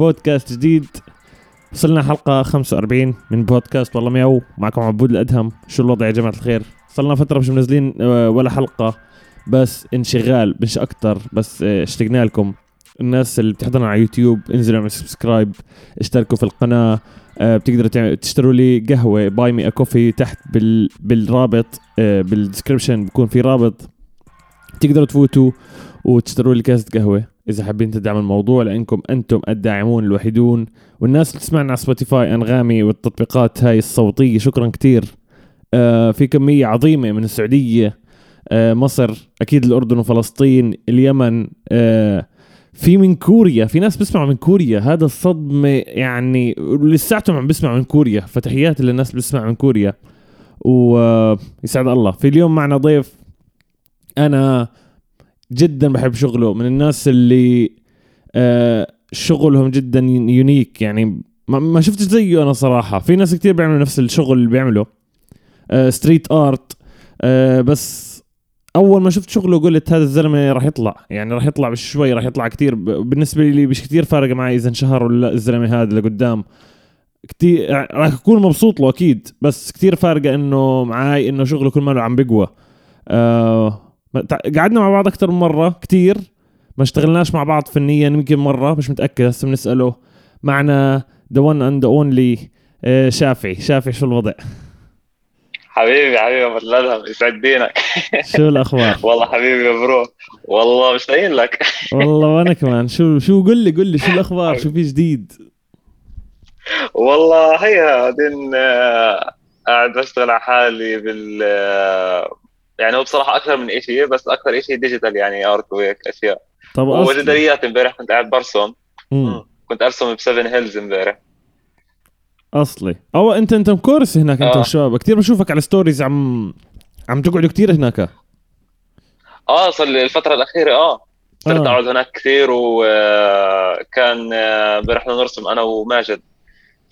بودكاست جديد. وصلنا حلقة 45 من بودكاست. والله مياو معكم عبود الأدهم. شو الوضع يا جماعة الخير؟ صلنا فترة مش منزلين آه، ولا حلقة. بس انشغال مش أكتر. بس آه، اشتقنا لكم. الناس اللي بتحضرنا على يوتيوب انزلوا اعملوا subscribe اشتركوا في القناة آه، بتقدروا تشتروا لي قهوة buy me coffee تحت بال... بالرابط بال description بكون في رابط. تقدروا تفوتوا. وتشتروا لي كاسة قهوة إذا حابين تدعموا الموضوع لأنكم أنتم الداعمون الوحيدون. والناس اللي تسمعنا على سبوتيفاي أنغامي والتطبيقات هاي الصوتية شكرا كتير. آه في كمية عظيمة من السعودية آه مصر أكيد الأردن وفلسطين اليمن آه في من كوريا في ناس بيسمعوا من كوريا. هذا الصدمة يعني لساتهم عم بيسمعوا من كوريا. فتحياتي للناس بيسمعوا من كوريا. ويسعد الله. في اليوم معنا ضيف أنا جدا بحب شغله من الناس اللي آه شغلهم جدا unique يعني ما, شفتش زيه أنا صراحة. في ناس كتير بيعملوا نفس الشغل اللي بيعمله. آه street art آه بس أول ما شفت شغله قلت هذا الزلمة راح يطلع. يعني راح يطلع مش شوي راح يطلع كتير. بالنسبة لي مش كتير فارقه معي إذا انشهر ولا لا الزلمة هذا لقدام كتير راح أكون مبسوط له أكيد بس كتير فارقة إنه معاي إنه شغله كل ما عم بقوى آه قعدنا مع بعض أكثر من مرة كتير. ما اشتغلناش مع بعض فنيا يمكن مرة مش متأكد هسه بنسأله. معنا the one and only شافعي. شافعي شو الوضع؟ حبيبي حبيبي أبو الادهم يسعد دينك. شو الأخبار؟ والله حبيبي bro والله مشتاقين لك. والله وأنا كمان. شو شو قل لي قل لي شو الأخبار؟ شو في جديد؟ والله هيا بعدين آه، قاعد بشتغل على حالي بال آه، يعني هو بصراحة أكثر من شيء بس أكثر شيء digital يعني art وهيك أشياء. طب وجداريات امبارح كنت قاعد برسم. مم. كنت أرسم ب Seven Hills امبارح. أصلي. أو انت أنت مكورس هناك أنت آه. والشباب كثير بشوفك على stories عم عم تقعدوا كثير هناك. آه صار الفترة الأخيرة آه. صرت آه. أقعد هناك كثير وكان امبارح بدنا نرسم أنا وماجد.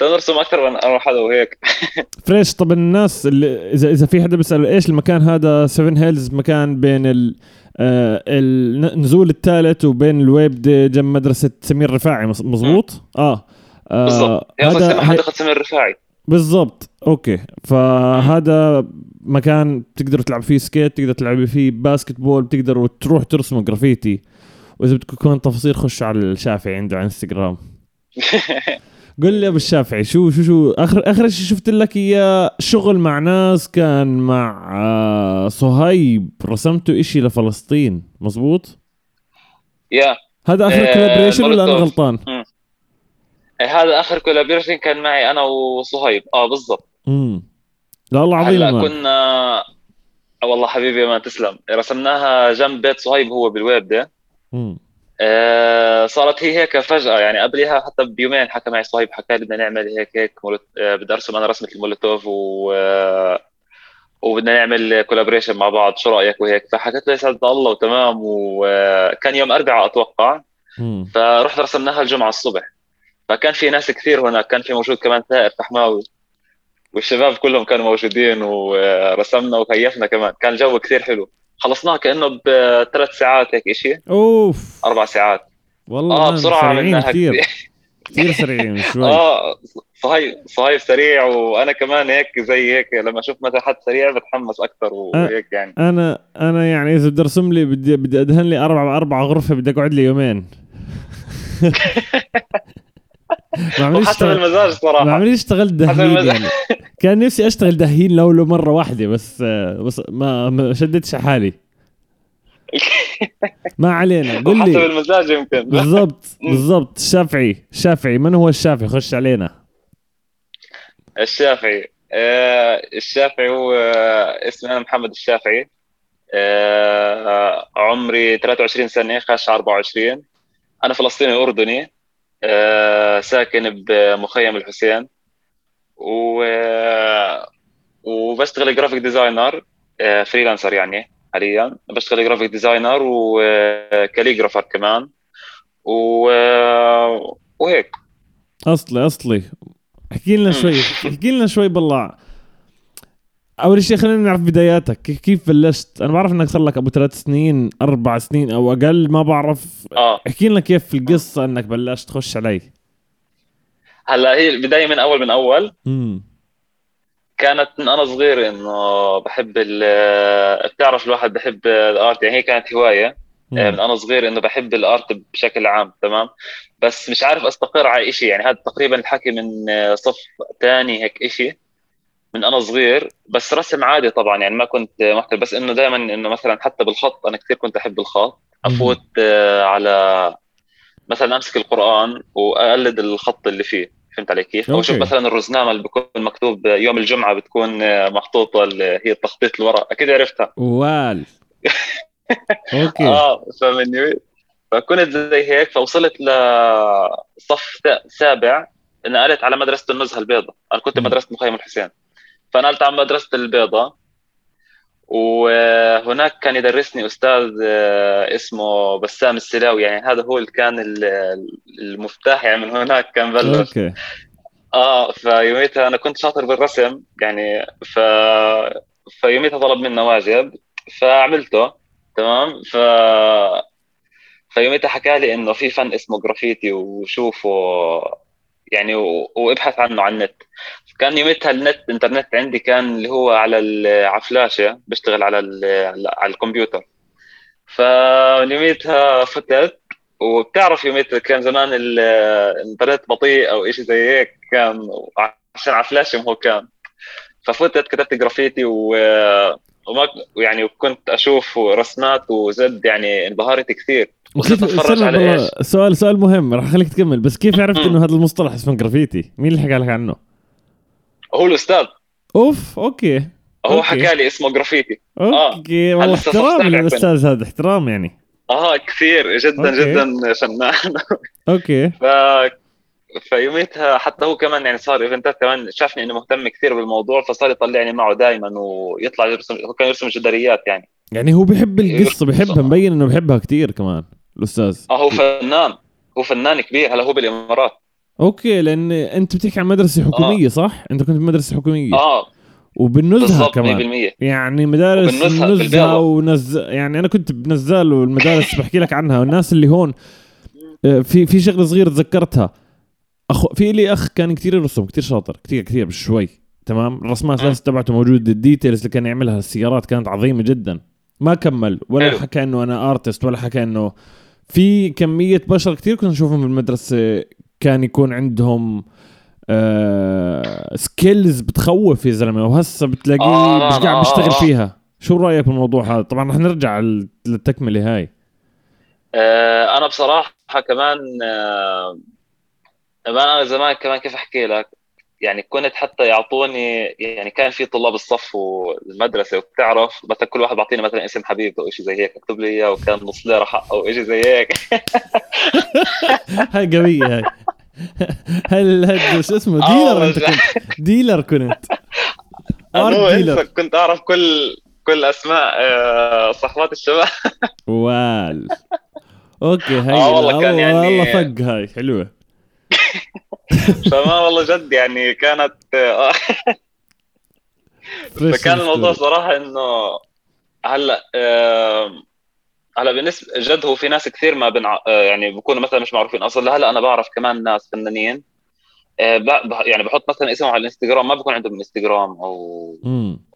بدنا نرسم أكثر من أنا حدا وهيك. fresh طب الناس اللي اذا إذا في حدا بيسأل إيش المكان هذا؟ 7 Hills مكان بين ال آه النزول الثالث وبين اللويبدة جنب مدرسة سمير رفاعي مز- مزبوط آه, آه بالضبط. هذا حديقة سمير الرفاعي بالضبط. okay. فهذا مكان بتقدروا تلعب فيه skate تقدر تلعب فيه basketball بتقدروا تروح ترسموا جرافيتي وإذا بدكم كمان تفاصيل خشوا على الشافعي عنده على انستغرام قل لي أبو الشافعي شو شو شو اخر آخر شيء شفت لك إياه شغل مع ناس كان مع آه، صهيب رسمتوا إشي لفلسطين مزبوط يا. هذا آخر آه، collaboration ولا أنا. غلطان؟ إيه، هذا آخر collaboration كان معي أنا وصهيب. آه بالضبط. امم لا والله عظيم هلأ. كنا آه والله حبيبي ما تسلم. رسمناها جنب بيت صهيب هو باللويبدة. مم. آه صارت هي هيك فجأة يعني قبلها حتى بيومين حكى معي صهيب حكى لي بدنا نعمل هيك هيك مولت... آه بدي أرسم أنا رسمة المولوتوف و آه وبدنا نعمل collaboration مع بعض شو رأيك؟ وهيك. فحكيت له يسعد الله وتمام وكان يوم أربعاء أتوقع. فرحنا رسمناها الجمعة الصبح. فكان في ناس كثير هناك كان في موجود كمان ثائر فحماوي والشباب كلهم كانوا موجودين ورسمنا وكيفنا كمان. كان الجو كثير حلو. خلصناها كأنه بثلاث ساعات هيك شيء أوف. أربع ساعات. والله آه بسرعة عملناها كثير كثير كثير سريعين شوي. آه صهيب صهيب سريع وأنا كمان هيك زي هيك لما أشوف مثلا حد سريع بتحمس أكثر وهيك يعني. أنا أنا يعني إذا بدي أرسم لي بدي بدي أدهن لي أربع أربع غرفة بدي أقعد لي يومين. ما عمري اشتغل المزاج ما صراحة عمري اشتغلت حسب دهين المزاج. يعني. كان نفسي اشتغل دهين لو لو مرة واحدة بس بس ما ما شدتش حالي. ما علينا قل لي. المزاج يمكن. بالضبط بالضبط. الشافعي الشافعي من هو الشافعي؟ خش علينا. الشافعي. آه الشافعي هو آه اسمي أنا محمد الشافعي. آه عمري 23 سنة خاش 24 أنا فلسطيني اردني ساكن بمخيم الحسين. و آه، وبشتغل graphic designer آه freelancer يعني حاليا. بشتغل graphic designer و calligrapher كمان. و... آه، وهيك. أصلي أصلي. احكي لنا شوي احكي لنا شوي بالله. أول شيء خلينا نعرف بداياتك. كيف- بلشت؟ أنا بعرف إنك صار لك أبو ثلاث سنين أربع سنين أو أقل ما بعرف. آه. احكي لنا كيف القصة إنك بلشت تخش علي. هلأ هي البداية من أول من أول. امم كانت من أنا صغير إنه بحب ال بتعرف الواحد بحب الآرت؟ يعني هي كانت هواية. آه، من أنا صغير إنه بحب الآرت بشكل عام تمام؟ بس مش عارف أستقر على شيء يعني هذا تقريبا الحكي من آه، صف ثاني هيك شيء من أنا صغير بس رسم عادي طبعا يعني ما كنت محترف بس إنه دائما إنه مثلا حتى بالخط أنا كثير كنت أحب الخط. أفوت آه، على مثلا أمسك القرآن وأقلد الخط اللي فيه. فهمت علي كيف؟ أو شوف مثلا الرزنامة اللي بكون مكتوب يوم الجمعة بتكون محطوطة اللي هي التخطيط اللي ورا أكيد عرفتها. وال أوكي. آه فمن فكنت زي هيك فوصلت لصف سابع نقلت على مدرسة النزهة البيضاء. أنا كنت بمدرسه مخيم الحسين. فنقلت على مدرسة البيضاء وهناك كان يدرسني أستاذ آه، اسمه بسام السلاوي. يعني هذا هو اللي كان المفتاح يعني من هناك كان بلش. okay. آه فيوميتها أنا كنت شاطر بالرسم. يعني ف فيوميتها طلب منا واجب. فعملته. تمام؟ ف فيوميتها حكى لي إنه في فن اسمه جرافيتي وشوفه يعني وابحث عنه على النت. كان يوميتها النت انترنت عندي كان اللي هو على على فلاشه بشتغل على على الكمبيوتر. فيوميتها فتت وبتعرف يوميتها كان زمان الإنترنت بطيء أو شيء زي هيك كان عشان على فلاشه هو كان. ففتت كتبت جرافيتي و وما يعني كنت أشوف رسمات وزد يعني انبهرت كثير. وكيف اتفرج على إيش. سؤال سؤال مهم راح أخليك تكمل بس كيف عرفت إنه هذا المصطلح اسمه جرافيتي؟ مين اللي حكى لك عنه؟ هو الأستاذ. أوف okay. هو حكى لي اسمه جرافيتي. okay آه. والله احترام للاستاذ هذا احترام يعني. آه كثير جدا okay. جدا فنان أوكي. ف فيوميتها حتى هو كمان يعني صار إيفنتات كمان شافني إنه مهتم كثير بالموضوع فصار يطلعني معه دائما ويطلع يرسم هو كان يرسم جداريات يعني. يعني هو بيحب القصة بيحبها مبين إنه بيحبها كثير كمان الأستاذ. آه هو فنان هو فنان كبير هلا هو بالإمارات. أوكي لأن أنت بتحكي عن مدرسة حكومية آه. صح؟ أنت كنت بمدرسه حكومية. آه. وبالنزهه كمان. 100% يعني مدارس نزهة ونز يعني أنا كنت بنزال والمدارس بحكي لك عنها. والناس اللي هون آه، في في شغلة صغيرة تذكرتها. اخو في لي أخ كان كثير يرسم كثير شاطر كثير كثير بشوي تمام؟ الرسمات لسه تبعته موجود ال details اللي كان يعملها السيارات كانت عظيمة جدا. ما كمل ولا حلو. حكى إنه أنا artist ولا حكى إنه في كمية بشر كثير كنا نشوفهم بالمدرسة كان يكون عندهم آه سكيلز بتخوف يا زلمة. وهسه بتلاقيه آه مش قاعد آه بيشتغل آه. فيها. شو رأيك بالموضوع هذا؟ طبعا رح نرجع للتكملة هاي. آه أنا بصراحة كمان آه أنا زمان كمان كيف أحكي لك؟ يعني كنت حتى يعطوني يعني كان في طلاب الصف والمدرسة وبتعرف مثلا كل واحد بيعطيني مثلا اسم حبيبته أو شيء زي هيك اكتب لي إياه وكان نص ليرة حقه أو شيء زي هيك. هاي قوية هاي. هل هل شو اسمه؟ dealer أنت كنت. dealer كنت. dealer كنت أعرف كل كل أسماء آه، صحبات الشباب. وال okay هاي آه والله كان يعني والله فق هاي حلوة. فما والله جد يعني كانت. فكان الموضوع صراحة إنه هلأ هلأ بالنسبة جد هو في ناس كثير ما بنع... يعني بكونوا مثلا مش معروفين أصلا لهلا أنا بعرف كمان ناس فنانين آه، يعني بحط مثلا اسمهم على الإنستغرام ما بكون عندهم إنستغرام أو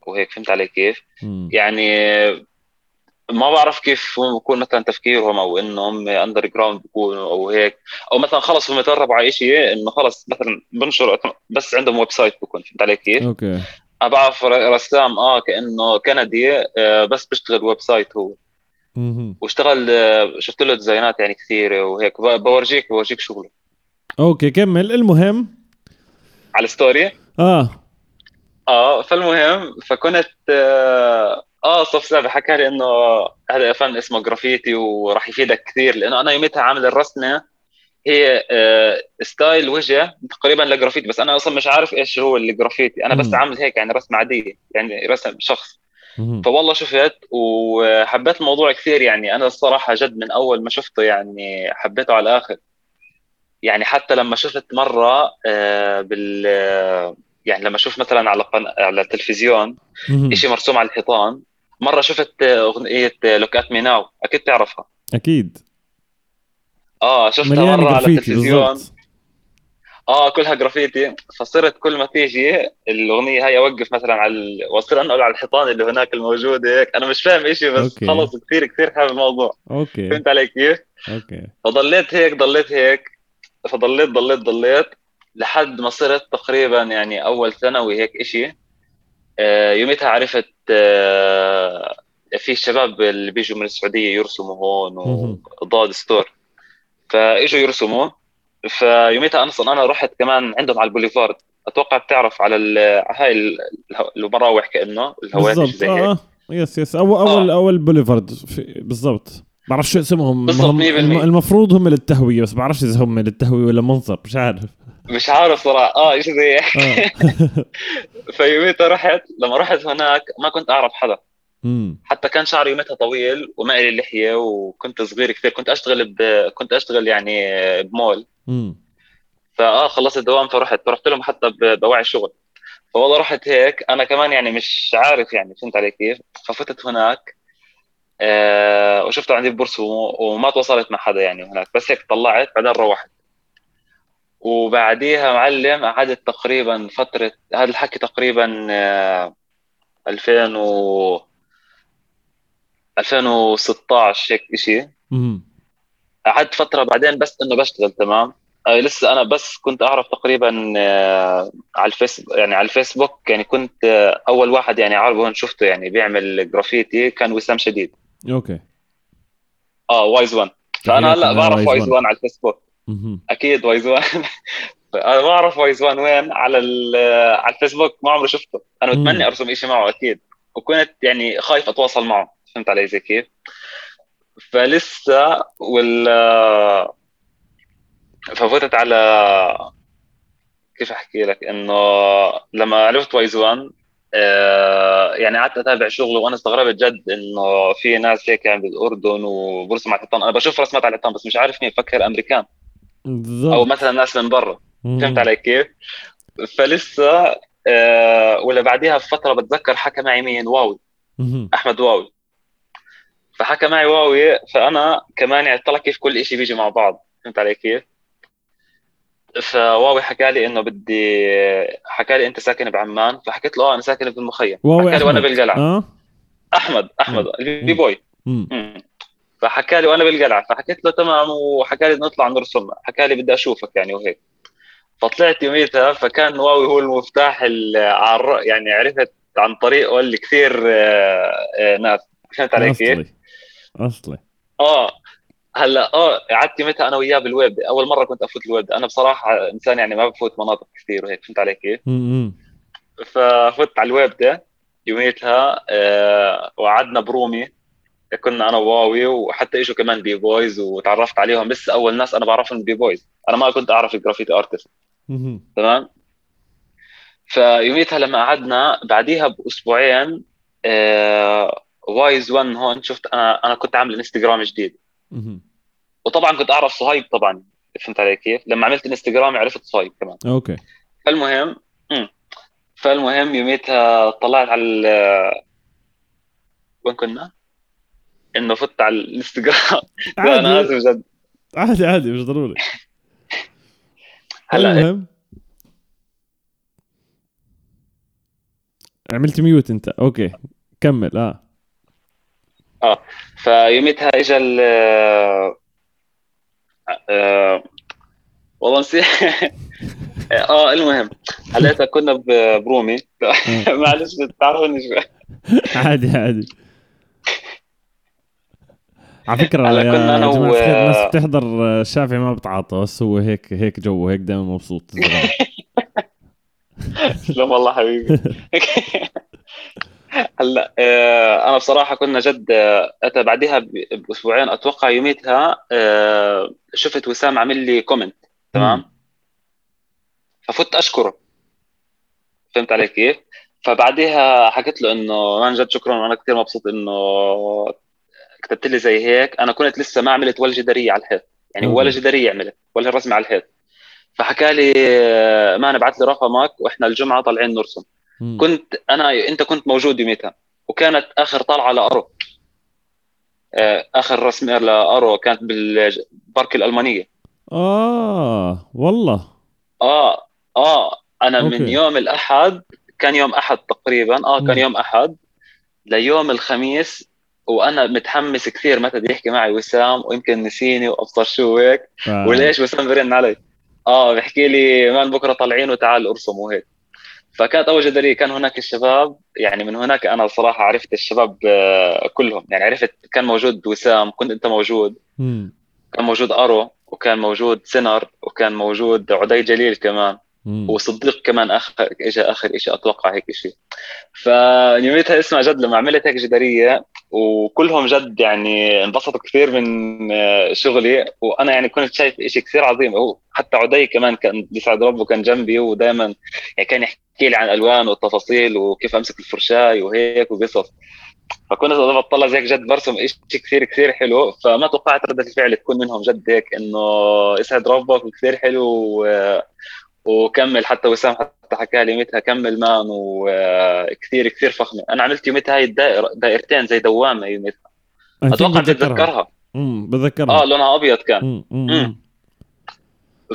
وهيك فهمت علي كيف؟ يعني ما بعرف كيف بكون مثلا تفكيرهم أو انهم underground بيكونوا أو هيك. أو مثلا خلص هم يتدربوا على شيء إنه خلص مثلا بنشر بس عندهم website بكون فهمت علي كيف؟ okay. أنا بعرف رسام آه كأنه كندي آه بس بيشتغل website هو. واشتغل آه شفت له ديزاينات يعني كثيرة وهيك. بورجيك بورجيك شغله. okay كمل. المهم؟ على ال story آه. آه فالمهم فكنت آه آه صف سابع. حكى لي إنه هذا فن اسمه جرافيتي وراح يفيدك كثير لأنه أنا يوميتها عامل الرسمة. هي آه style وجه تقريبا لجرافيتي بس أنا أصلا مش عارف إيش هو الجرافيتي أنا بس عامل هيك يعني رسمة عادية يعني رسم شخص. فوالله شفت وحبيت الموضوع كثير يعني. أنا الصراحة جد من أول ما شفته يعني حبيته على الآخر. يعني حتى لما شفت مرة آه بال يعني لما أشوف مثلا على قن... على التلفزيون شيء مرسوم على الحيطان مرة شفت أغنية Look at Me Now أكيد تعرفها. أكيد. آه شفتها مرة على التلفزيون. آه كلها جرافيتي. فصرت كل ما تيجي الأغنية هاي أوقف مثلا على ال... وأصير أنا أقول على الحيطان اللي هناك الموجوده هيك. أنا مش فاهم شيء بس okay. خلص كثير كثير حابب الموضوع. okay. فهمت علي كيف؟ okay. فضليت هيك ضليت هيك. فضليت ضليت ضليت لحد ما صرت تقريبا يعني أول ثانوي هيك إشي. آه، يوميتها عرفت آه، في الشباب اللي بيجوا من السعودية يرسموا هون. وضاد store. فإجوا يرسموا فيوميتها أنا أصلا أنا رحت كمان عندهم على البوليفارد. أتوقع بتعرف على هاي ال- المراوح كأنه الهواتف زي هيك. آه yes yes اول اول آه. اول بوليفارد في- بالضبط. بعرف شو اسمهم. بالضبط، هم 100%. الم- المفروض هم للتهوية بس بعرفش إذا هم للتهوية ولا منظر مش عارف. مش عارف صراحة. آه شيء زي هيك. آه. فيوميتها رحت لما رحت هناك ما كنت أعرف حدا. حتى كان شعري يومتها طويل وما إلي لحية وكنت صغير كثير. كنت أشتغل ب... كنت أشتغل يعني بمول. فآه خلصت الدوام فرحت. فرحت لهم حتى ب- بأواعي شغل فوالله رحت هيك. أنا كمان يعني مش عارف يعني فهمت علي كيف؟ ففتت هناك. آه وشفته عندي ببورس و- وما تواصلت مع حدا يعني هناك. بس هيك طلعت بعدين روحت. وبعديها معلم قعدت تقريبا فترة هذا الحكي تقريبا آه 2000 و 2016 هيك شيء قعدت فترة بعدين بس إنه بشتغل تمام؟ آه لسه أنا بس كنت أعرف تقريبا آه على الفيس يعني على الفيسبوك يعني كنت آه أول واحد يعني هون شفته يعني بيعمل جرافيتي كان وسام شديد. okay. آه وايز 1 فأنا هلأ بعرف وايز 1 على الفيسبوك. أكيد وايز 1 أنا بعرف وايز 1 وين على على الفيسبوك ما عمري شفته. أنا. بتمنى أرسم شيء معه أكيد. وكنت يعني خايف أتواصل معه. فهمت علي زي كيف؟ فلسه وال ففتت على كيف أحكي لك؟ إنه لما عرفت وايز 1 آه، يعني قعدت أتابع شغله وأنا استغربت جد إنه في ناس هيك يعني بالأردن وبرسم على الحيطان. أنا بشوف رسمات على الحيطان بس مش عارف مين فكر أمريكان. أو بالضبط مثلا ناس من برا. فهمت علي كيف؟ فلسه آه ولا بعديها بفترة بتذكر حكى معي مين واوي. أحمد واوي فحكى معي واوي فأنا كمان يعني طلع كيف كل شيء بيجي مع بعض فهمت علي كيف؟ فواوي حكى لي إنه بدي حكى لي أنت ساكن بعمان فحكيت له آه أنا ساكن بالمخيم حكى لي وأنا. بالقلعة آه أحمد أحمد. ال B-boy مم. مم. فحكى لي وأنا بالقلعة فحكيت له تمام وحكى لي نطلع نرسم حكى لي بدي أشوفك يعني وهيك. فطلعت يوميتها فكان واوي هو المفتاح ال- على الر- يعني عرفت عن طريقه اللي كثير آه، آه، ناس. فهمت علي كيف؟ أصلي. أصلي. آه. هلأ آه قعدت يوميتها أنا وياه باللويبدة. أول مرة كنت أفوت اللويبدة. أنا بصراحة إنسان يعني ما بفوت مناطق كثير وهيك. فهمت علي كيف؟ ففت على اللويبدة يوميتها آه وقعدنا برومي. كنا أنا وواوي وحتى اجوا كمان B-boys وتعرفت عليهم لسه أول ناس أنا بعرفهم B-boys أنا ما كنت أعرف ال graffiti artist. تمام فيوميتها لما قعدنا بعديها بأسبوعين آه وايز 1 هون شفت أنا أنا كنت عامل إنستغرام جديد. وطبعا كنت أعرف صهيب طبعا فهمت علي كيف؟ لما عملت إنستغرام عرفت صهيب كمان أوكي فالمهم. فالمهم يوميتها طلعت على وين كنا؟ إنه فت على الانستغرام. لا أنا آسف جد. عادي عادي مش ضروري. هلا المهم عملت mute أنت. أوكي كمل. آه. فيوميتها اجى ال آه، والله نسيت. آه المهم هلأتها كنا برومي. معلش بتعرفني شوي. عادي عادي. على فكرة هلا يا جماعة و- الناس بتحضر الشافعي ما بتعاطى بس هو هيك هيك جو هيك دائما مبسوط. تسلم والله حبيبي هلأ آه، أنا بصراحة كنا جد آه، أتى بعدها بأسبوعين أتوقع يوميتها آه، شفت وسام عامل لي comment تمام ففت أشكره فهمت علي كيف؟ فبعديها حكيت له إنه عن جد شكرا وأنا كثير مبسوط إنه كتبت لي زي هيك أنا كنت لسه ما عملت ولا جدارية على الحيط. يعني. ولا جدارية عملت ولا رسمة على الحيط. فحكى لي ما أنا بعت لي رقمك وإحنا الجمعة طالعين نرسم. مم. كنت أنا أنت كنت موجود يوميتها. وكانت آخر طلعة لأرو. آه، آخر رسمة لأرو كانت بالبارك الألمانية. آه والله. آه آه أنا أوكي. من يوم الأحد كان يوم أحد تقريبا. آه كان مم. يوم أحد. ليوم الخميس وأنا متحمس كثير متى بده يحكي معي وسام ويمكن نسيني وابصر شو هيك آه. وليش وسام برن علي آه بحكي لي مان بكرة طالعين وتعال ارسم وهيك فكانت أول جداريه كان هناك الشباب يعني من هناك أنا صراحة عرفت الشباب آه، كلهم يعني عرفت كان موجود وسام كنت أنت موجود مم. كان موجود أرو وكان موجود سنر وكان موجود عدي جليل كمان. وصديق كمان آخر اجى آخر شيء أتوقع هيك شيء فيوميتها اسمع جد لما عملت هيك جدارية وكلهم جد يعني انبسطوا كثير من آه، شغلي وأنا يعني كنت شايف شيء كثير عظيم. هو حتى عدي كمان كان بيسعد ربه كان جنبي ودائما يعني كان يحكي لي عن الالوان والتفاصيل وكيف أمسك الفرشاي وهيك وقصص فكنت أنا بطلع زي هيك جد برسم شيء كثير كثير حلو. فما توقعت ردة الفعل تكون منهم جد هيك إنه يسعد ربك وكثير حلو وكمل حتى وسام حتى حكى لي يومتها كمل man وكثير كثير فخمه أنا عملت يومتها هاي الدائره دائرتين زي دوامة يومتها أتوقع بتذكرها. بتتذكرها مم. بتذكرها آه لونها أبيض كان مم. مم. مم.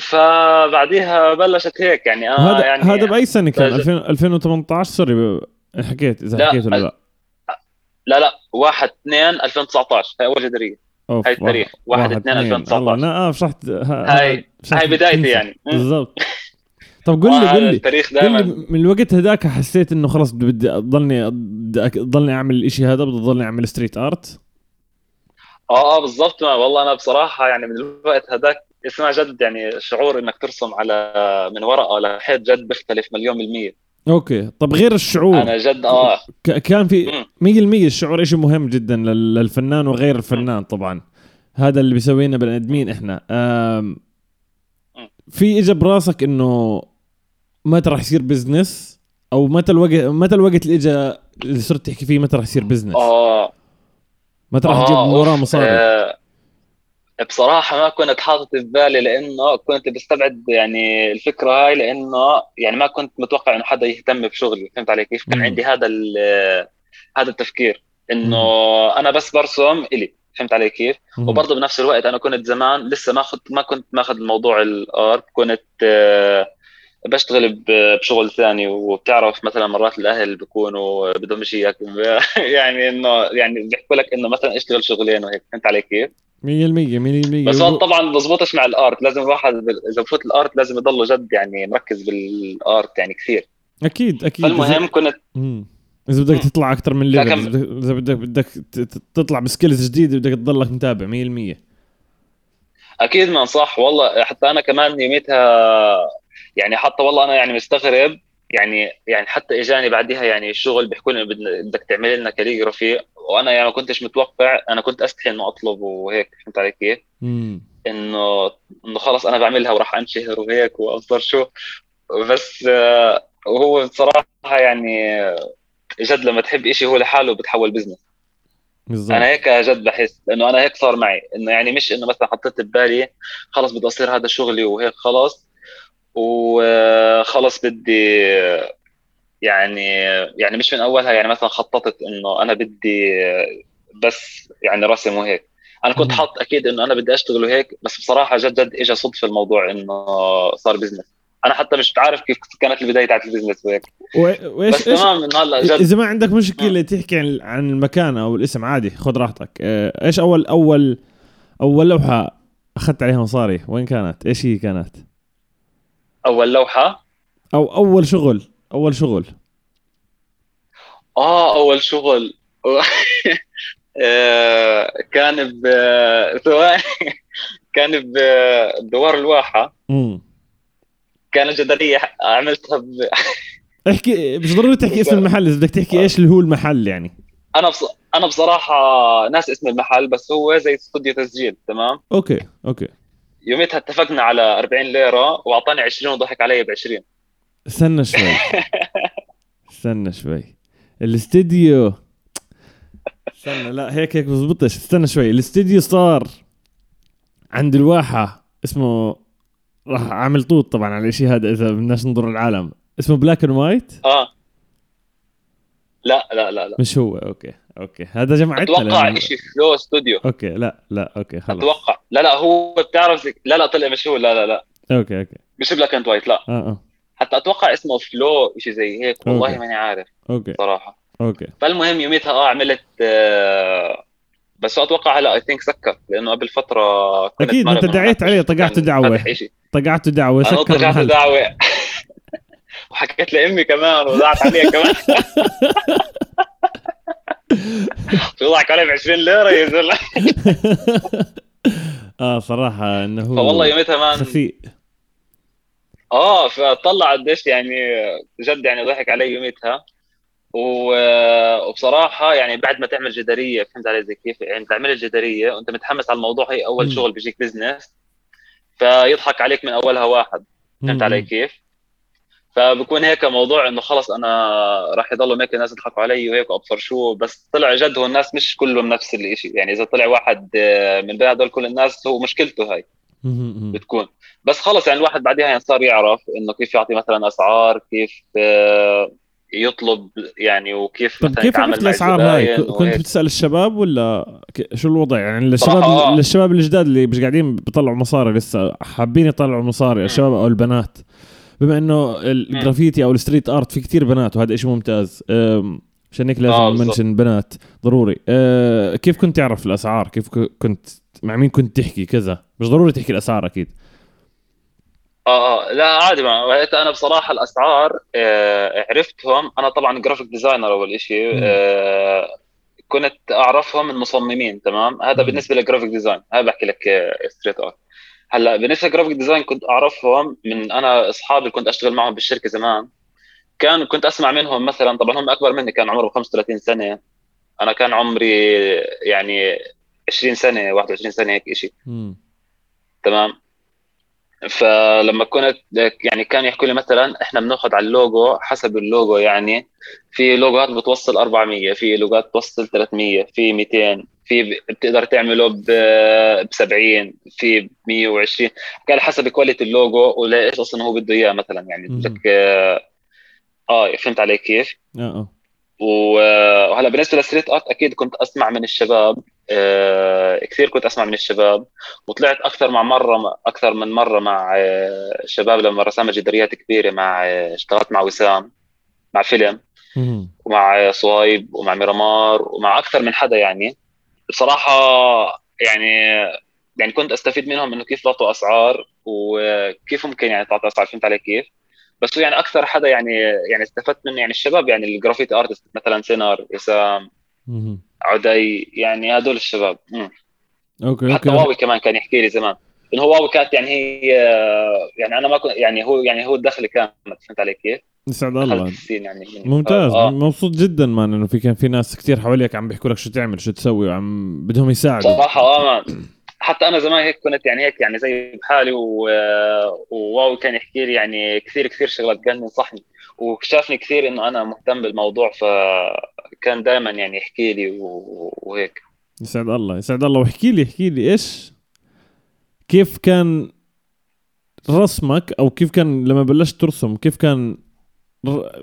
فبعديها بلشت هيك يعني أنا هذا يعني هذا بأي سنة كان فج- 2000 2018 sorry حكيت إذا لا، حكيت ولا لا لا لا 1 2 2019 هاي أول جداريه أوف، هاي التاريخ 1 2 الله 2019 أنا آه شرحت هاي- هاي بدايتي. يعني. بالضبط طب قل لي قل لي. التاريخ دائما من الوقت هذاك حسيت إنه خلص بدي أضلني أضلني أعمل الإشي هذا بدي أضلني أعمل street art آه آه بالضبط. ما والله أنا بصراحة يعني من الوقت هذاك اسمع جد يعني شعور إنك ترسم على من ورقة لحيط جد بيختلف مليون بالمية. أوكي. طب غير الشعور أنا جد آه. كان في مم. 100% الشعور إشي مهم جدا لل- للفنان وغير الفنان طبعا. هذا اللي بيسوينا بني آدمين إحنا. في اجى براسك إنه متى راح يصير business أو متى الوقت متى الوقت اللي اجى اللي صرت تحكي فيه متى راح يصير business آه متى راح آه، تجيب من وراه. مصاري آه بصراحة ما كنت حاطط في بالي لأنه كنت بستبعد يعني الفكرة هاي لأنه يعني ما كنت متوقع إنه حدا يهتم بشغلي فهمت علي كيف؟ كان. عندي هذا هذا التفكير إنه أنا بس برسم إلي فهمت علي كيف؟ وبرضه بنفس الوقت أنا كنت زمان لسه ما خد ما كنت ماخذ موضوع الارت كنت آه، بشتغل بشغل ثاني. وبتعرف مثلا مرات الأهل بيكونوا بدهم شيء اياك يعني انه يعني بيحكوا لك إنه مثلا اشتغل شغلين وهيك. فهمت علي كيف؟ 100% 100% بس هو طبعا بزبطش مع الآرت. لازم الواحد إذا بفوت الآرت لازم يضله جد يعني مركز بالآرت يعني كثير. أكيد أكيد. فالمهم كنت. إذا بدك. تطلع أكثر من level. اذا بدك- بدك تطلع ب skills جديدة بدك تضلك متابع 100% أكيد ما صح والله حتى أنا كمان يوميتها يعني حتى والله أنا يعني مستغرب يعني يعني حتى إجاني بعديها يعني الشغل بيحكوا لي بدك تعمل لنا calligraphy. وأنا يعني ما كنتش متوقع أنا كنت أستحي إنه أطلب وهيك فهمت علي كيف؟ إنه إنه خلص أنا بعملها وراح انشهر وهيك وابصر شو. بس آه، وهو بصراحه يعني جد لما تحب إشي هو لحاله بتحول بزنس بالضبط. أنا هيك جد بحس لأنه أنا هيك صار معي إنه يعني مش إنه مثلا حطيت ببالي خلص بدي أصير هذا شغلي وهيك خلص. وخلص بدي يعني يعني مش من أولها يعني مثلا خططت إنه أنا بدي بس يعني رسم وهيك. أنا كنت. حاط أكيد إنه أنا بدي أشتغل وهيك بس بصراحة جد جد اجى صدفة الموضوع إنه صار business أنا حتى مش عارف كيف كانت البداية تاعت ال business وهيك. وإيش بس تمام إنه هلأ جد. إذا ما عندك مشكلة تحكي عن عن المكان أو الاسم عادي خذ راحتك. آه، إيش أول أول أول لوحة أخذت عليها مصاري؟ وين كانت؟ إيش هي كانت؟ أول لوحة؟ أو أول شغل أول شغل. آه أول شغل. آه، كان ب كان بدوار الواحة. كانت جداريه عملتها ب... احكي مش ضروري تحكي اسم المحل إذا بدك تحكي إيش اللي هو المحل يعني. أنا بص... أنا بصراحة ناس اسم المحل بس هو زي استوديو تسجيل تمام؟ أوكي أوكي. يوميتها اتفقنا على 40 ليرة وأعطاني 20 وضحك علي ب 20 استنى شوي. استنى شوي. الاستديو. استنى لا هيك هيك بزبطش. استنى شوي. الاستديو صار عند الواحة اسمه راح اعمل طوط طبعا على الشيء هذا إذا بدناش نضر العالم اسمه Black and White آه. لا لا لا لا. مش هو. أوكي. أوكي. هذا جمعتنا أتوقع لأنه- شيء Flow استوديو أوكي لا لا أوكي خلص أتوقع. لا لا هو بتعرف لا لا طلع مش هو لا لا لا. أوكي أوكي. مش Black and White لا. آه آه. حتى أتوقع اسمه Flow شيء زي هيك والله. ماني عارف أوكي. صراحة. أوكي. فالمهم يوميتها آه عملت آه بس أتوقع هلا I think سكر لأنه قبل فترة كنت أنت من دعيت عليه، طقعت إشي. طقعت دعوة أنا سكر طقعت دعوة. وحكيت لأمي كمان وضعت عليها كمان. يضحك علي ب 20 ليرة يا زلمه آه صراحة إنه هو فوالله يوميتها man خفيف آه فطلع قديش يعني جد يعني ضحك علي يوميتها. و- وبصراحة يعني بعد ما تعمل جدارية فهمت علي زي كيف؟ يعني تعمل الجدارية وأنت متحمس على الموضوع هي أول. شغل بيجيك business فيضحك عليك من أولها واحد. فهمت علي كيف؟ فبكون هيك موضوع إنه خلص أنا راح يضلوا هيك الناس يضحكوا علي وهيك وابصر شو بس طلع جد هو الناس مش كلهم نفس الشيء يعني إذا طلع واحد آه، من بين هدول كل الناس هو مشكلته هاي. بتكون. بس خلص يعني الواحد بعدها يعني صار يعرف إنه كيف يعطي مثلا أسعار كيف آه، يطلب يعني وكيف طب مثلا كيف عرفت الأسعار هاي؟ كنت. بتسأل الشباب ولا شو الوضع؟ يعني الشباب آه. الشباب الجداد اللي مش قاعدين بيطلعوا مصاري لسه حابين يطلعوا مصاري الشباب أو البنات. بما إنه الجرافيتي أو ال street art في كتير بنات وهذا شيء ممتاز. عشان هيك لازم آه،. mention بنات ضروري. أه، كيف كنت تعرف الأسعار؟ كيف كنت مع مين كنت تحكي؟ كذا. مش ضروري تحكي الأسعار أكيد. آه آه لا عادي ما هيك أنا بصراحة الأسعار آه عرفتهم. أنا طبعا graphic designer أول شيء. آه كنت أعرفهم من مصممين تمام؟ هذا. بالنسبة لل graphic design هذا بحكي لك street art هلا بالنسبة لل graphic design كنت أعرفهم من أنا أصحابي كنت أشتغل معهم بالشركة زمان. كان كنت أسمع منهم مثلا طبعا هم أكبر مني كان عمرهم 35 سنة. أنا كان عمري يعني 20 سنة 21 سنة هيك شيء. تمام؟ فلما كنت يعني كانوا يحكوا لي مثلا إحنا بناخذ على اللوجو حسب اللوجو يعني. في لوجوهات بتوصل 400 في لوجوهات بتوصل 300 في 200 في بتقدر تعمله ب 70 في ب 120 قال حسب quality ال logo ولايش أصلا هو بده إياه مثلا يعني. بدك آه آه، فهمت علي كيف؟ آه آه وهلا بالنسبة للستريت أرت أكيد كنت أسمع من الشباب آه، كثير كنت أسمع من الشباب وطلعت أكثر مع مرة أكثر من مرة مع آه، الشباب لما رسمنا جداريات كبيرة مع آه، اشتغلت مع وسام مع فيلم. ومع صهيب ومع ميرامار ومع أكثر من حدا يعني بصراحة يعني يعني كنت أستفيد منهم إنه كيف يعطوا أسعار وكيف ممكن يعني تعطي أسعار فهمت علي كيف؟ بس هو يعني أكثر حدا يعني يعني استفدت منه يعني الشباب يعني الجرافيتي أرتست مثلا سينار إسام مم. عدي يعني هدول الشباب مم. أوكي حتى واوي كمان كان يحكي لي زمان إنه هو واوي كانت يعني هي يعني أنا ما كنت يعني هو يعني هو الدخل كانت فهمت علي كيف؟ يسعد الله. يعني. ممتاز. آه. مبسوط جدا مان إنه في كان في ناس كتير حواليك عم بيحكوا لك شو تعمل شو تسوي وعم بدهم يساعدوا صراحة آه مان. حتى أنا زمان هيك كنت يعني هيك يعني زي بحالي و... وواو كان يحكي لي يعني كثير كثير شغلات كان ينصحني وشافني كثير إنه أنا مهتم بالموضوع فكان دائما يعني يحكي لي و... وهيك. يسعد الله يسعد الله. واحكي لي احكي لي إيش؟ كيف كان رسمك أو كيف كان لما بلشت ترسم كيف كان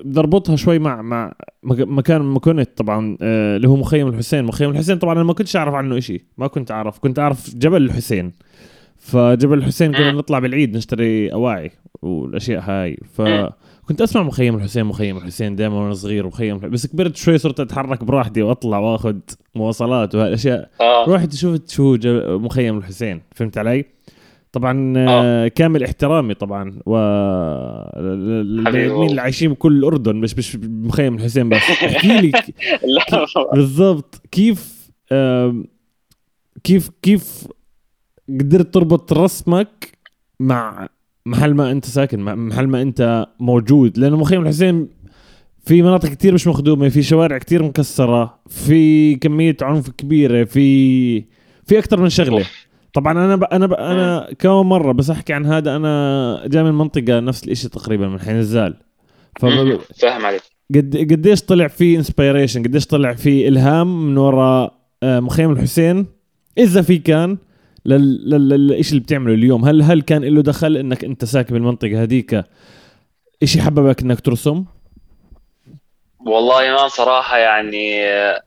بدي اربطها شوي مع مع مك- مكان ما كنت طبعا آه، اللي هو مخيم الحسين مخيم الحسين طبعا أنا ما كنتش أعرف عنه إشي ما كنت أعرف كنت أعرف جبل الحسين فجبل الحسين كنا مم. نطلع بالعيد نشتري أواعي والأشياء هاي. فكنت أسمع مخيم الحسين مخيم الحسين دائما وأنا صغير مخيم الحسين. بس كبرت شوي صرت أتحرك براحتي وأطلع وأخذ مواصلات وهالأشياء رحت شفت شو مخيم الحسين فهمت علي؟ طبعا آه. كامل احترامي طبعا و. اللي عايشين بكل الأردن مش مش بمخيم الحسين بس احكي لي بالضبط كيف كيف كيف قدرت تربط رسمك مع محل ما أنت ساكن محل ما أنت موجود لأنه مخيم الحسين في مناطق كتير مش مخدومة في شوارع كتير مكسرة في كمية عنف كبيرة في في أكثر من شغلة طبعا أنا ب... أنا ب... أنا كم مرة بس أحكي عن هذا أنا جاي من منطقة نفس الإشي تقريبا من حين الزال. فاهم عليك. قد قديش طلع في انسبيريشن قديش طلع في إلهام من وراء آه، مخيم الحسين؟ إذا في كان لل- لل- للشيء اللي بتعمله اليوم. هل هل كان له دخل إنك أنت ساكن بالمنطقة هذيك إشي حببك إنك ترسم؟ والله ما صراحة يعني آه،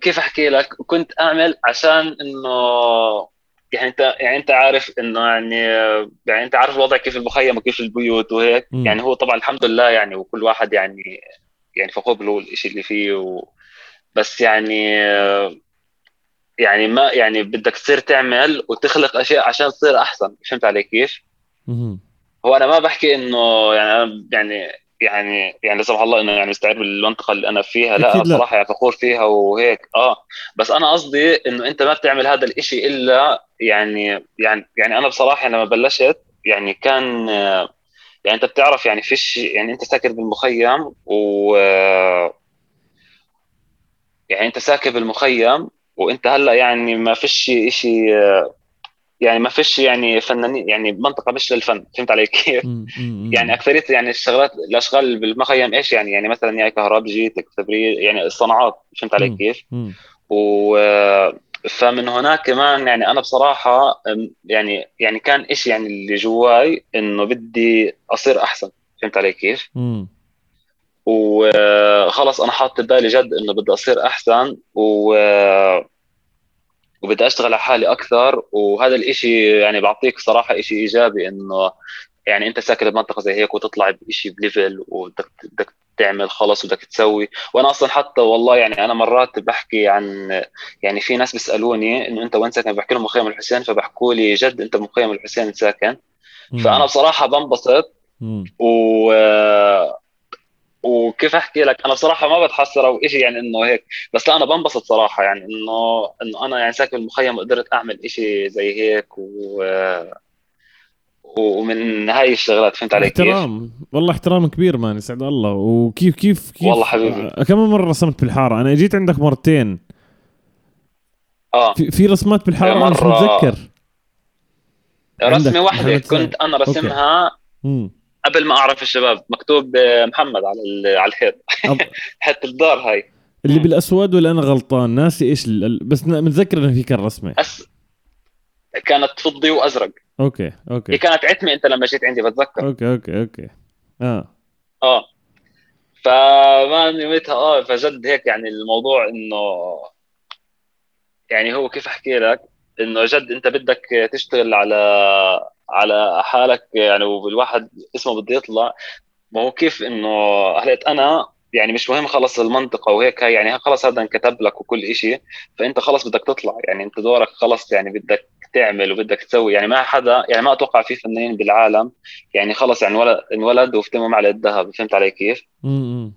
كيف أحكي لك؟ كنت أعمل عشان إنه يعني انت يعني انت عارف انه يعني يعني انت عارف الوضع كيف المخيم وكيف البيوت وهيك مم. يعني هو طبعا الحمد لله يعني وكل واحد يعني يعني فخور له الشيء اللي فيه و بس يعني يعني ما يعني بدك تصير تعمل وتخلق أشياء عشان تصير أحسن فهمت علي كيف؟ مهم. هو أنا ما بحكي إنه يعني أنا يعني يعني يعني لا سمح الله إنه يعني مستعد بالمنطقة اللي أنا فيها لا. بصراحة يعني فخور فيها وهيك آه بس أنا قصدي إنه أنت ما بتعمل هذا الإشي إلا يعني يعني يعني أنا بصراحة لما بلشت يعني كان يعني أنت بتعرف يعني فيش يعني أنت ساكن بالمخيم و يعني أنت ساكن بالمخيم وأنت هلأ يعني ما فيش آه، يعني ما فيش يعني فنانين يعني منطقة مش للفن فهمت علي كيف؟ يعني أكثرية يعني الشغلات الأشغال بالمخيم إيش يعني يعني مثلا يا كهربجي تكتبري يعني الصناعات فهمت علي. كيف؟ و فمن هناك كمان يعني أنا بصراحة يعني يعني كان إشي يعني اللي جواي إنه بدي أصير أحسن فهمت علي كيف؟ وخلص أنا حاطط ببالي جد إنه بدي أصير أحسن و وبدي أشتغل على حالي أكثر. وهذا الإشي يعني بعطيك صراحة إشي إيجابي إنه يعني أنت ساكن بمنطقة زي هيك وتطلع بشيء ب level وبدك بدك تعمل خلص بدك تسوي. وأنا أصلا حتى والله يعني أنا مرات بحكي عن يعني في ناس بيسألوني إنه أنت وين ساكن؟ بحكي لهم مخيم الحسين فبحكوا لي جد أنت بمخيم الحسين ساكن. فأنا بصراحة بنبسط. و وكيف أحكي لك؟ أنا بصراحة ما بتحسر أو شيء يعني إنه هيك بس لا أنا بنبسط صراحة يعني إنه إنه أنا يعني ساكن بالمخيم وقدرت أعمل شيء زي هيك و ومن هاي الشغلات فهمت علي كيف؟ احترام. والله احترام كبير مان يسعد الله. وكيف كيف كيف؟ والله حبيبي. آه، كم مرة رسمت بالحارة؟ أنا جيت عندك مرتين. آه. في, في رسمات بالحارة أنا مش مرة- متذكر. رسمة سعيد. كنت أنا رسمها مم. قبل ما أعرف الشباب مكتوب آه، محمد على على الحيط. حتى الدار هاي. اللي مم. بالأسود ولا أنا غلطان ناسي ال- ال- بس متذكر إنه في كان رسمة. أس... كانت فضي وأزرق. okay هي okay كانت عتمة أنت لما جيت عندي بتذكر. okay okay okay. آه. آه. فما يوميتها آه فجد هيك يعني الموضوع إنه يعني هو كيف أحكي لك؟ إنه جد أنت بدك تشتغل على على حالك يعني والواحد اسمه بده يطلع. ما هو كيف إنه هلأت أنا يعني مش مهم خلص المنطقة وهيك يعني خلص هذا انكتب لك وكل إشي فأنت خلص بدك تطلع. يعني أنت دورك خلص يعني بدك تعمل وبدك تسوي. يعني ما حدا يعني ما أتوقع في فنانين بالعالم يعني خلص يعني انولد انولد وافتموا على الذهب. فهمت علي كيف؟ امم